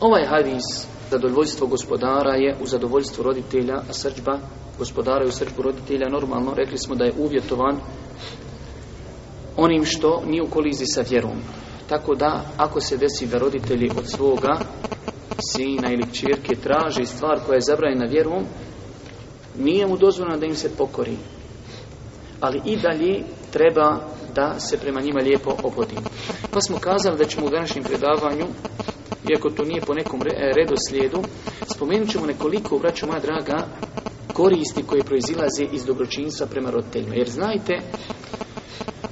Ovaj hadis, zadovoljstvo gospodara je u zadovoljstvu roditelja, a srđba gospodara je u srđbu roditelja. Normalno, rekli smo da je uvjetovan onim što nije u kolizi sa vjerom. Tako da, ako se desi da roditelji od svoga sina ili čirke traži stvar koja je zabranjena vjerom, nije mu dozvoljeno da im se pokori. Ali i dalje treba da se prema njima lijepo obodimo. Pa smo kazali da ćemo u današnjem predavanju iako to nije po nekom e, redoslijedu, spomenut ćemo nekoliko, braćo moja draga, koristi koje proizilaze iz dobročinstva prema roditeljima. Jer znajte,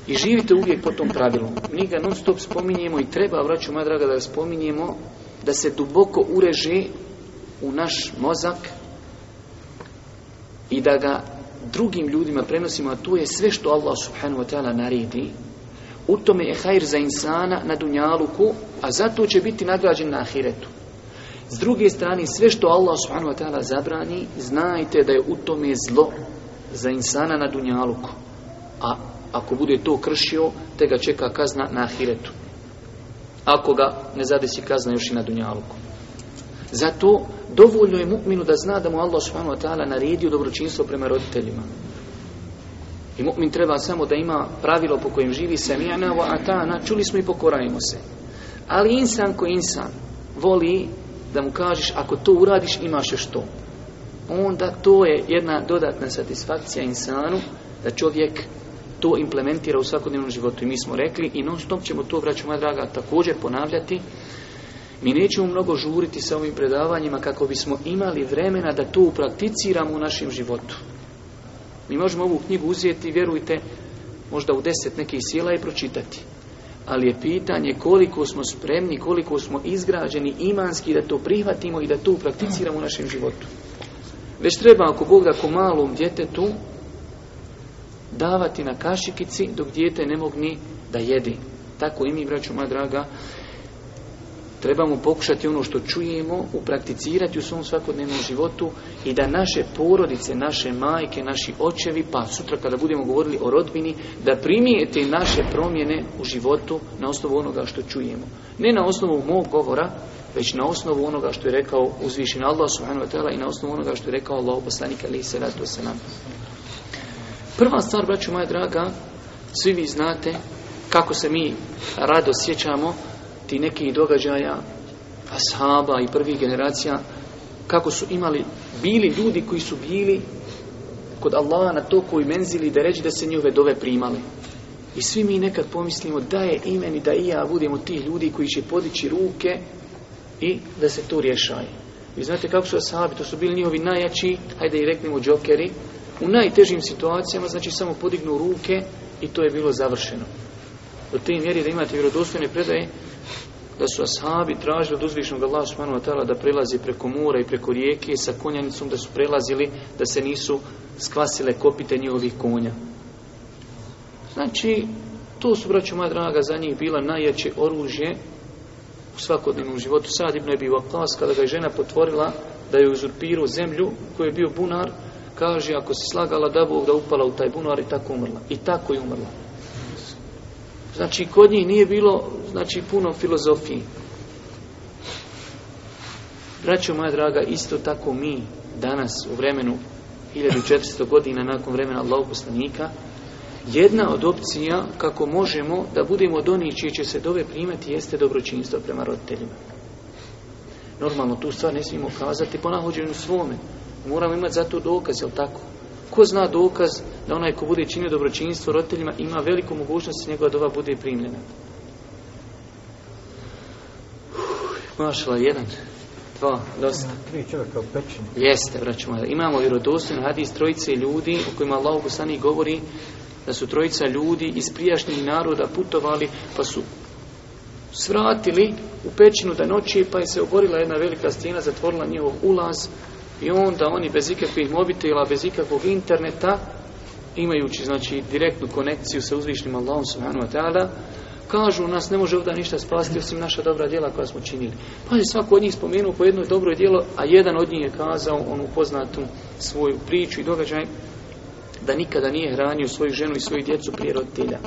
i živite uvijek po tom pravilu. Mi ga non stop spominjemo i treba, vraću moja draga, da ga spominjemo, da se duboko ureže u naš mozak i da ga drugim ljudima prenosimo, a to je sve što Allah subhanahu wa ta'ala naredi, u tome je hajr za insana na dunjaluku, a zato će biti nagrađen na ahiretu. S druge strane, sve što Allah subhanahu wa ta'ala zabrani, znajte da je u tome zlo za insana na dunjaluku. A ako bude to kršio, te ga čeka kazna na ahiretu. Ako ga ne zadesi kazna još i na dunjaluku. Zato dovoljno je mu'minu da zna da mu Allah subhanahu wa ta'ala naredio dobročinstvo prema roditeljima i mu'min treba samo da ima pravilo po kojem živi a ta, na, čuli smo i pokorajmo se. Ali insan ko insan voli da mu kažeš ako to uradiš imaš još to. Onda to je jedna dodatna satisfakcija insanu da čovjek to implementira u svakodnevnom životu. I mi smo rekli i non stop ćemo to, braću moja draga, također ponavljati. Mi nećemo mnogo žuriti sa ovim predavanjima kako bismo imali vremena da to uprakticiramo u našem životu. Mi možemo ovu knjigu uzeti, vjerujte, možda u deset nekih sjela i pročitati. Ali je pitanje koliko smo spremni, koliko smo izgrađeni imanski da to prihvatimo i da to prakticiramo u našem životu. Već treba ako Bog ko malom djetetu davati na kašikici dok dijete ne ni da jedi. Tako i mi, braću moja draga, trebamo pokušati ono što čujemo, uprakticirati u svom svakodnevnom životu i da naše porodice, naše majke, naši očevi, pa sutra kada budemo govorili o rodbini, da primijete naše promjene u životu na osnovu onoga što čujemo. Ne na osnovu mog govora, već na osnovu onoga što je rekao uzvišen Allah subhanahu wa i na osnovu onoga što je rekao Allah poslanik alaihi salatu wasalam. Prva stvar, braću moja draga, svi vi znate kako se mi rado sjećamo ti nekih događaja ashaba i prvih generacija kako su imali bili ljudi koji su bili kod Allaha na to koji menzili da reći da se njove dove primali. I svi mi nekad pomislimo da je imen i da i ja budemo tih ljudi koji će podići ruke i da se to rješaju Vi znate kako su ashabi, to su bili njihovi najjači, hajde i reknemo džokeri, u najtežim situacijama, znači samo podignu ruke i to je bilo završeno. Do te mjeri da imate vjerodostojne predaje da su ashabi tražili od uzvišnog Allaha subhanahu wa da prelazi preko mora i preko rijeke sa konjanicom da su prelazili da se nisu skvasile kopite njihovih konja. Znači, to su, braću moja draga, za njih bila najjače oružje u svakodnevnom životu. Sad Ibn bio klas kada ga je žena potvorila da je uzurpirao zemlju koji je bio bunar, kaže, ako se slagala da Bog da upala u taj bunar i tako umrla. I tako je umrla. Znači, kod njih nije bilo znači, puno filozofiji. Braćo moja draga, isto tako mi danas u vremenu 1400 godina nakon vremena Allahog jedna od opcija kako možemo da budemo od onih čije će se dove primati jeste dobročinstvo prema roditeljima. Normalno tu stvar ne smijemo kazati po nahođenju svome. Moramo imati za to dokaz, jel tako? Ko zna dokaz da onaj ko bude činio dobročinstvo roditeljima ima veliku mogućnost da njegova doba bude primljena? Mašala, jedan, dva, dosta. Tri čovjeka u Jeste, vraćamo. Imamo radi hadis trojice ljudi o kojima Allah govori da su trojica ljudi iz prijašnjih naroda putovali pa su svratili u pećinu da noći pa je se oborila jedna velika stijena, zatvorila njihov ulaz i onda oni bez ikakvih mobitela, bez ikakvog interneta, imajući znači direktnu konekciju sa uzvišnim Allahom subhanahu wa kažu nas ne može ovdje ništa spasiti osim naša dobra djela koja smo činili. Pa je svako od njih spomenuo po jedno dobro djelo, a jedan od njih je kazao onu poznatu svoju priču i događaj da nikada nije hranio svoju ženu i svoju djecu prije roditelja.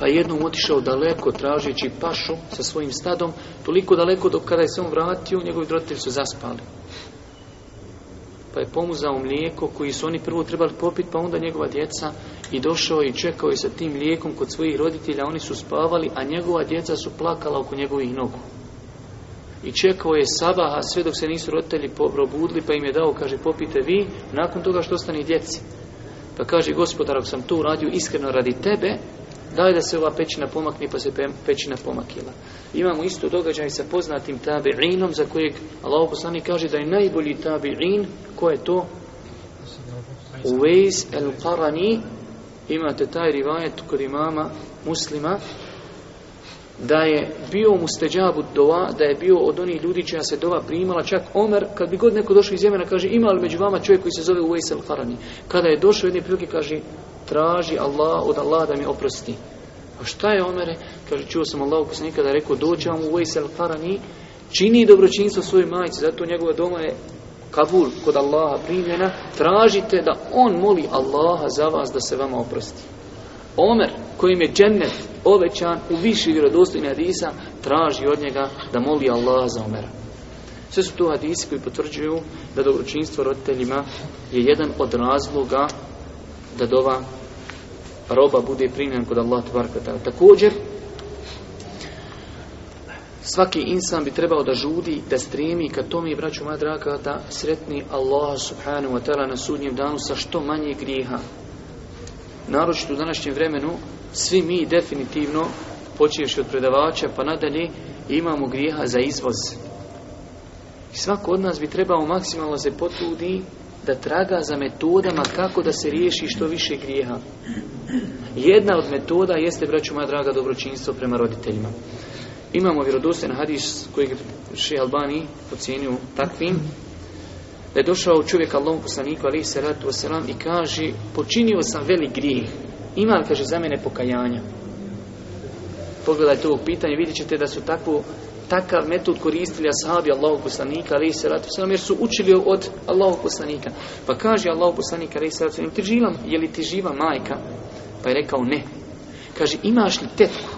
Pa jednom otišao daleko tražeći pašu sa svojim stadom, toliko daleko dok kada je se on vratio, njegovi roditelji su zaspali pa je pomuzao mlijeko koji su oni prvo trebali popiti, pa onda njegova djeca i došao i čekao je sa tim mlijekom kod svojih roditelja, oni su spavali, a njegova djeca su plakala oko njegovih nogu. I čekao je sabaha sve dok se nisu roditelji probudili, pa im je dao, kaže, popite vi, nakon toga što stani djeci. Pa kaže, gospodar, ako sam to uradio iskreno radi tebe, Daj da se ova pećina pomakni, pa se pećina pomakila. Imamo isto događaj sa poznatim tabirinom, za kojeg Allah poslanik kaže da je najbolji tabirin, Ko je to? Uwais el-Qarani. Imate taj rivajet kod imama muslima da je bio mu steđabu dova, da je bio od onih ljudi čija se dova primala, čak Omer, kad bi god neko došao iz Jemena, kaže, ima li među vama čovjek koji se zove Uwais al-Harani? Kada je došao jedni prilike, kaže, traži Allah od Allah da mi oprosti. A šta je Omere? Kaže, čuo sam Allah ko da je rekao, doće vam u Farani, čini dobročinstvo svoje majci, zato njegova doma je Kabul kod Allaha primljena, tražite da on moli Allaha za vas da se vama oprosti. Omer, kojim je džennet ovećan u viši vjerodostojnih hadisa, traži od njega da moli Allaha za Omera. Sve su to hadisi koji potvrđuju da dobročinstvo roditeljima je jedan od razloga da dova roba bude primljen kod Allah Također, svaki insan bi trebao da žudi, da stremi ka tome i braću moja draga, da sretni Allah subhanahu wa ta'ala na sudnjem danu sa što manje grijeha. Naročito u današnjem vremenu, svi mi definitivno, počeši od predavača pa nadalje, imamo grijeha za izvoz. Svako od nas bi trebao maksimalno se potrudi da traga za metodama kako da se riješi što više grijeha. Jedna od metoda jeste, braću moja draga, dobročinstvo prema roditeljima. Imamo vjerodostojan hadis koji je Albani pocijenio takvim, da je došao čovjek Allahom poslaniku ali salatu i kaže počinio sam velik grijeh, ima li kaže za mene pokajanja. Pogledajte ovo pitanje, vidjet ćete da su takvo takav metod koristili ashabi Allahog poslanika alaih jer su učili od Allahog poslanika. Pa kaže Allahog poslanika alaih salatu ti je li ti živa majka? Pa je rekao ne. Kaže, imaš li tetku?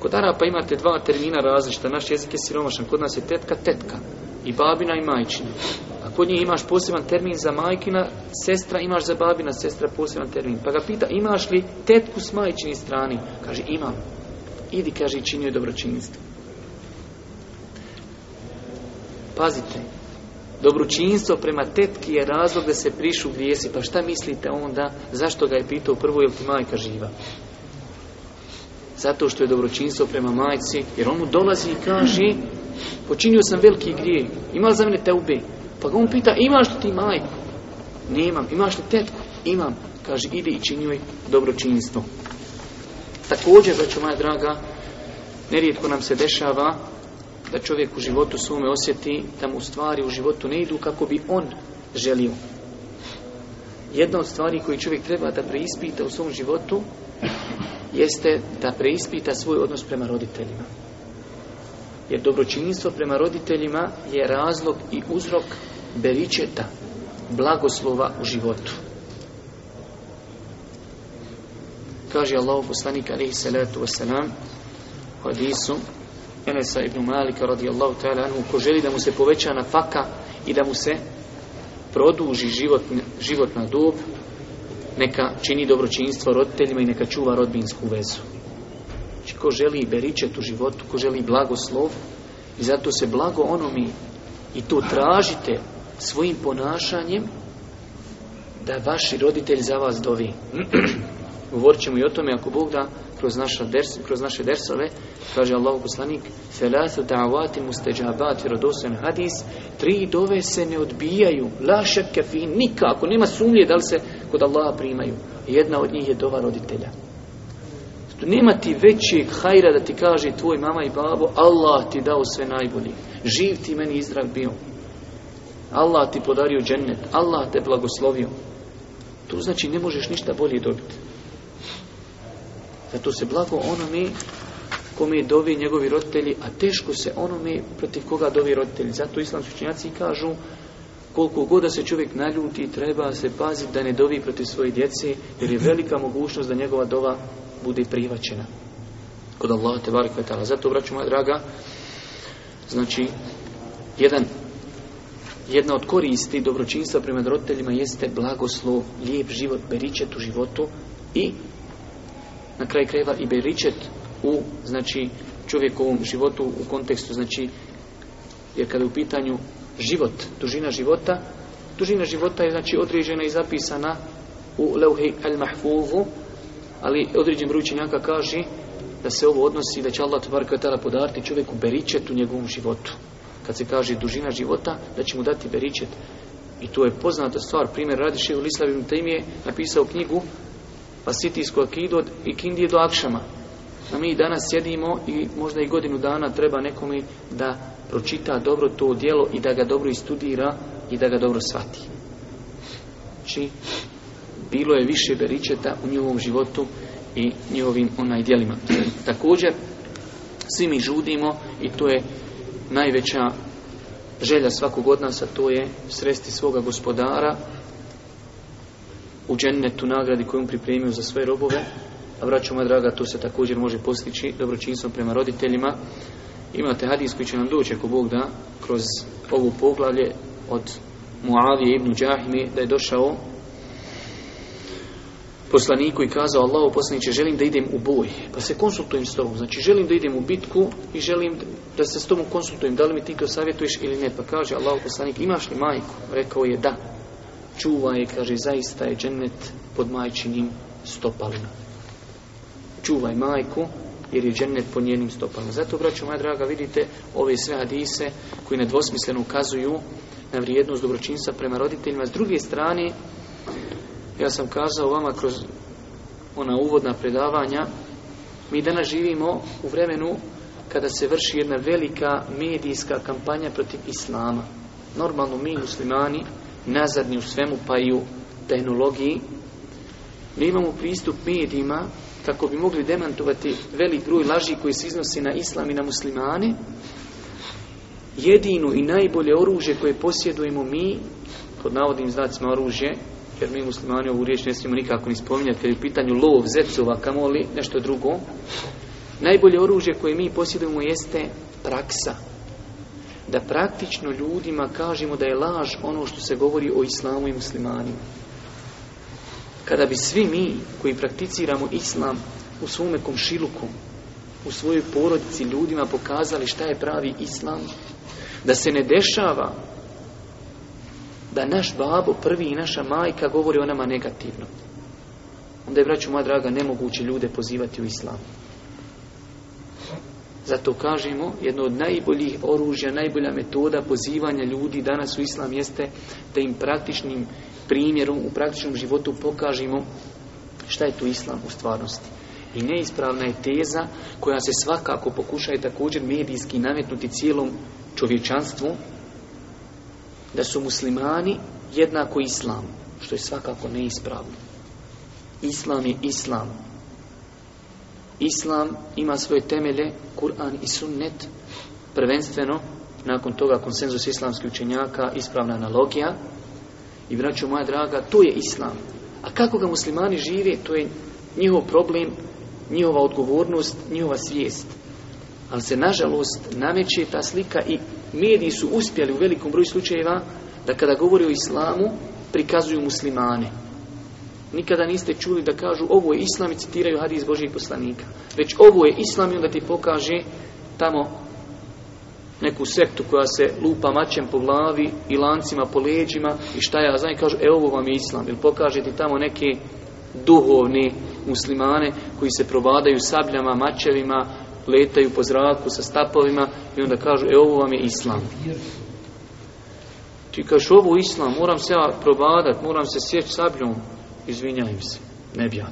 Kod Arapa imate dva termina različita, naš jezik je siromašan, kod nas je tetka, tetka, i babina i majčina. A kod nje imaš poseban termin za majkina, sestra imaš za babina, sestra poseban termin. Pa ga pita, imaš li tetku s majčini strani? Kaže, imam. Idi, kaže, i činio dobročinstvo. Pazite, dobročinstvo prema tetki je razlog da se prišu grijesi. Pa šta mislite onda, zašto ga je pitao prvo, jel ti majka živa? Zato što je dobročinstvo prema majci, jer on mu dolazi i kaže, počinio sam veliki grijeh, li za mene ubi? Pa ga on pita, imaš li ti majku? Nemam. Imaš li tetku? Imam. Kaže, ide i činjuj dobročinstvo. Također, braću moja draga, nerijetko nam se dešava da čovjek u životu svome osjeti da mu stvari u životu ne idu kako bi on želio. Jedna od stvari koju čovjek treba da preispita u svom životu jeste da preispita svoj odnos prema roditeljima. Jer dobročinjstvo prema roditeljima je razlog i uzrok beričeta, blagoslova u životu. Kaže Allah poslanik alaihi salatu wasalam hadisu Enesa ibn Malika radijallahu ta'ala anhu, ko želi da mu se poveća na faka i da mu se produži život, na dob, neka čini dobročinstvo roditeljima i neka čuva rodbinsku vezu. Znači, ko želi beričet u životu, ko želi blagoslov, i zato se blago onomi i to tražite svojim ponašanjem da vaši roditelj za vas dovi. Govorit ćemo i o tome ako Bog da kroz, naša kroz naše dersove, kaže Allah poslanik, felatu ta'avati vjerodostojan hadis, tri dove se ne odbijaju, la fi, nikako, nema sumnje da li se kod Allaha primaju. Jedna od njih je dova roditelja. Nema ti većeg hajra da ti kaže tvoj mama i babo, Allah ti dao sve najbolje Živ ti meni izdrav bio. Allah ti podario džennet. Allah te blagoslovio. To znači ne možeš ništa bolje dobiti. Zato se blago onome kome dovi njegovi roditelji, a teško se onome protiv koga dovi roditelji. Zato islamski učenjaci kažu koliko god da se čovjek naljuti, treba se paziti da ne dovi protiv svoje djece, jer je velika mogućnost da njegova dova bude privačena Kod Allaha te Kvetala Zato, braću draga, znači, jedan, jedna od koristi dobročinstva prema roditeljima jeste blagoslov, lijep život, beričet u životu i na kraj kreva i beričet u znači čovjekovom životu u kontekstu znači jer kada je u pitanju život, dužina života, dužina života je znači određena i zapisana u Leuhi al Mahfuvu, ali određen broj kaže da se ovo odnosi da će Allah tada podariti čovjeku beričet u njegovom životu. Kad se kaže dužina života, da će mu dati beričet. I to je poznata stvar. Primjer radiše u Lislavim Tejmije je napisao knjigu pa akidu od ikindije do akšama. A mi danas sjedimo i možda i godinu dana treba nekome da pročita dobro to djelo i da ga dobro istudira i da ga dobro shvati. Znači, bilo je više beričeta u njihovom životu i njihovim onaj djelima. Također, svi mi žudimo i to je najveća želja svakog od nas, a to je sresti svoga gospodara u džennetu nagradi koju on pripremio za sve robove, a vraćamo draga, to se također može postići dobročinstvom prema roditeljima. Imate hadis koji će nam doći, ako Bog da, kroz ovu poglavlje od Muavije ibn Đahimi, da je došao poslaniku i kazao Allahu poslaniće želim da idem u boj pa se konsultujem s tobom znači želim da idem u bitku i želim da se s tobom konsultujem da li mi ti to savjetuješ ili ne pa kaže Allahu poslanik imaš li majku rekao je da čuva je, kaže, zaista je džennet pod majčinim stopalima. Čuvaj majku, jer je džennet pod njenim stopalima. Zato, braćo moja draga, vidite ove sve hadise koji nedvosmisleno ukazuju na vrijednost dobročinstva prema roditeljima. S druge strane, ja sam kazao vama kroz ona uvodna predavanja, mi danas živimo u vremenu kada se vrši jedna velika medijska kampanja protiv islama. Normalno mi muslimani nazadni u svemu pa i u tehnologiji, mi imamo pristup medijima kako bi mogli demantovati velik broj laži koji se iznosi na islam i na muslimane, jedino i najbolje oružje koje posjedujemo mi, pod navodnim znacima oružje, jer mi muslimani ovu riječ ne smijemo nikako ni spominjati, jer je u pitanju lov, zecova, kamoli, nešto drugo, najbolje oružje koje mi posjedujemo jeste praksa, da praktično ljudima kažemo da je laž ono što se govori o islamu i muslimanima. Kada bi svi mi koji prakticiramo islam u svome komšiluku, u svojoj porodici ljudima pokazali šta je pravi islam, da se ne dešava da naš babo prvi i naša majka govori o nama negativno. Onda je, braću moja draga, nemoguće ljude pozivati u islam. Zato kažemo, jedno od najboljih oružja, najbolja metoda pozivanja ljudi danas u islam jeste da im praktičnim primjerom, u praktičnom životu pokažemo šta je tu islam u stvarnosti. I neispravna je teza koja se svakako pokušaje također medijski nametnuti cijelom čovječanstvu da su muslimani jednako islam, što je svakako neispravno. Islam je islam, Islam ima svoje temelje, Kur'an i sunnet, prvenstveno, nakon toga konsenzus islamskih učenjaka, ispravna analogija. I vraću moja draga, to je Islam. A kako ga muslimani žive, to je njihov problem, njihova odgovornost, njihova svijest. Ali se nažalost nameće ta slika i mediji su uspjeli u velikom broju slučajeva da kada govori o islamu prikazuju muslimane. Nikada niste čuli da kažu ovo je islam i citiraju hadis Božih poslanika. Već ovo je islam i onda ti pokaže tamo neku sektu koja se lupa mačem po glavi i lancima po leđima i šta ja znam i kažu e ovo vam je islam ili pokaže ti tamo neke duhovne muslimane koji se probadaju sabljama, mačevima, letaju po zraku sa stapovima i onda kažu e ovo vam je islam. Ti kažu ovo islam, moram se ja probadat, moram se sjeći sabljom, izvinjajem se, ne bi ja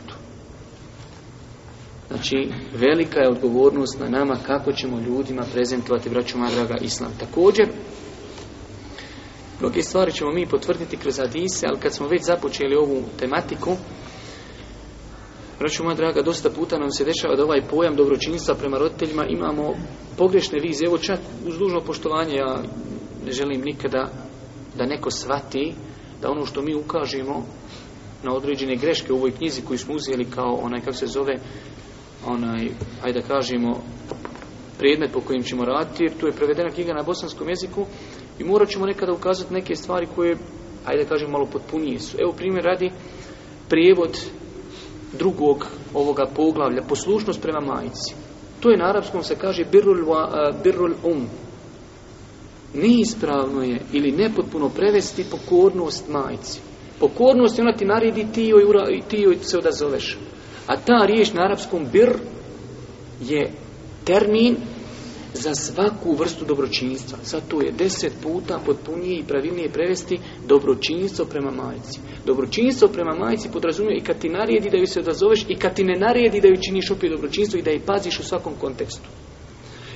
Znači, velika je odgovornost na nama kako ćemo ljudima prezentovati, braću draga, islam. Također, mnoge stvari ćemo mi potvrditi kroz Adise ali kad smo već započeli ovu tematiku, račuma draga, dosta puta nam se dešava da ovaj pojam dobročinstva prema roditeljima imamo pogrešne vize. Evo čak uz dužno poštovanje, ja ne želim nikada da neko shvati da ono što mi ukažemo na određene greške u ovoj knjizi koju smo uzeli kao onaj, kako se zove, onaj, ajde da kažemo, predmet po kojim ćemo raditi, jer tu je prevedena knjiga na bosanskom jeziku i morat ćemo nekada ukazati neke stvari koje, ajde da kažem, malo potpunije su. Evo primjer radi prijevod drugog ovoga poglavlja, poslušnost prema majici. To je na arapskom se kaže birul, wa, um. Neispravno je ili nepotpuno prevesti pokornost majici. Pokornost je ona ti naredi ti joj, ti se odazoveš. A ta riječ na arapskom bir je termin za svaku vrstu dobročinstva. Zato je deset puta potpunije i pravilnije prevesti dobročinstvo prema majci. Dobročinstvo prema majci podrazumije i kad ti naredi da ju se odazoveš i kad ti ne naredi da ju činiš opet dobročinstvo i da je paziš u svakom kontekstu.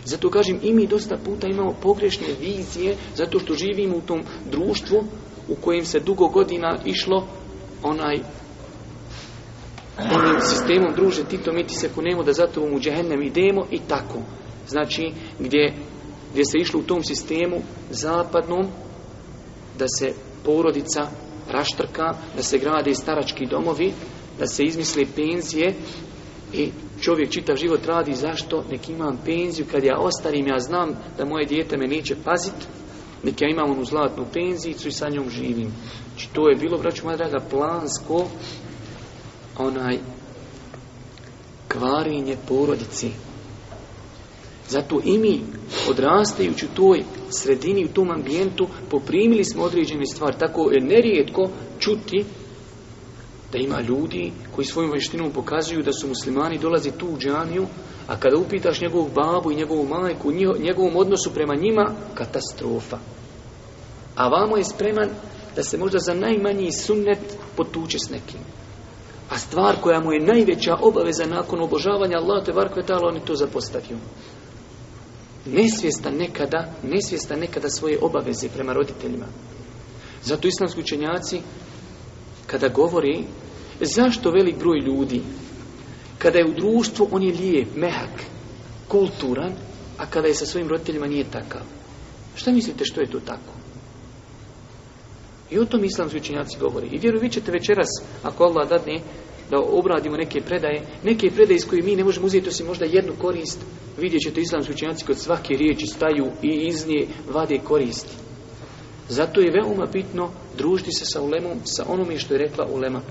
Zato kažem i mi dosta puta imamo pogrešne vizije zato što živimo u tom društvu u kojem se dugo godina išlo onaj onim sistemom druže Tito mi ti se kunemo da zato u džehennem idemo i tako. Znači gdje, gdje se išlo u tom sistemu zapadnom da se porodica raštrka, da se grade starački domovi, da se izmisle penzije i čovjek čitav život radi zašto nek imam penziju kad ja ostarim ja znam da moje dijete me neće paziti Nek ja imam onu zlatnu penzicu i sa njom živim. Znači to je bilo, braću moja draga, plansko onaj kvarinje porodici. Zato i mi, odrastajući u toj sredini, u tom ambijentu, poprimili smo određene stvari. Tako je nerijetko čuti da ima ljudi koji svojom vještinom pokazuju da su muslimani dolazi tu u džaniju, a kada upitaš njegovog babu i njegovu majku, njegovom odnosu prema njima, katastrofa. A vamo je spreman da se možda za najmanji sunnet potuče s nekim. A stvar koja mu je najveća obaveza nakon obožavanja Allah te oni on je to zapostavio. Nesvijesta nekada, nesvijesta nekada svoje obaveze prema roditeljima. Zato islamski učenjaci, kada govori Zašto velik broj ljudi, kada je u društvu, on je lijep, mehak, kulturan, a kada je sa svojim roditeljima nije takav? Šta mislite što je to tako? I o tom islamski učinjaci govori. I vjerujem, vi ćete večeras, ako Allah dadne, da obradimo neke predaje, neke predaje iz koje mi ne možemo uzeti osim možda jednu korist, vidjet ćete islamski učinjaci kod svake riječi staju i iz nje vade koristi. Zato je veoma bitno družiti se sa ulemom, sa onome što je rekla ulema.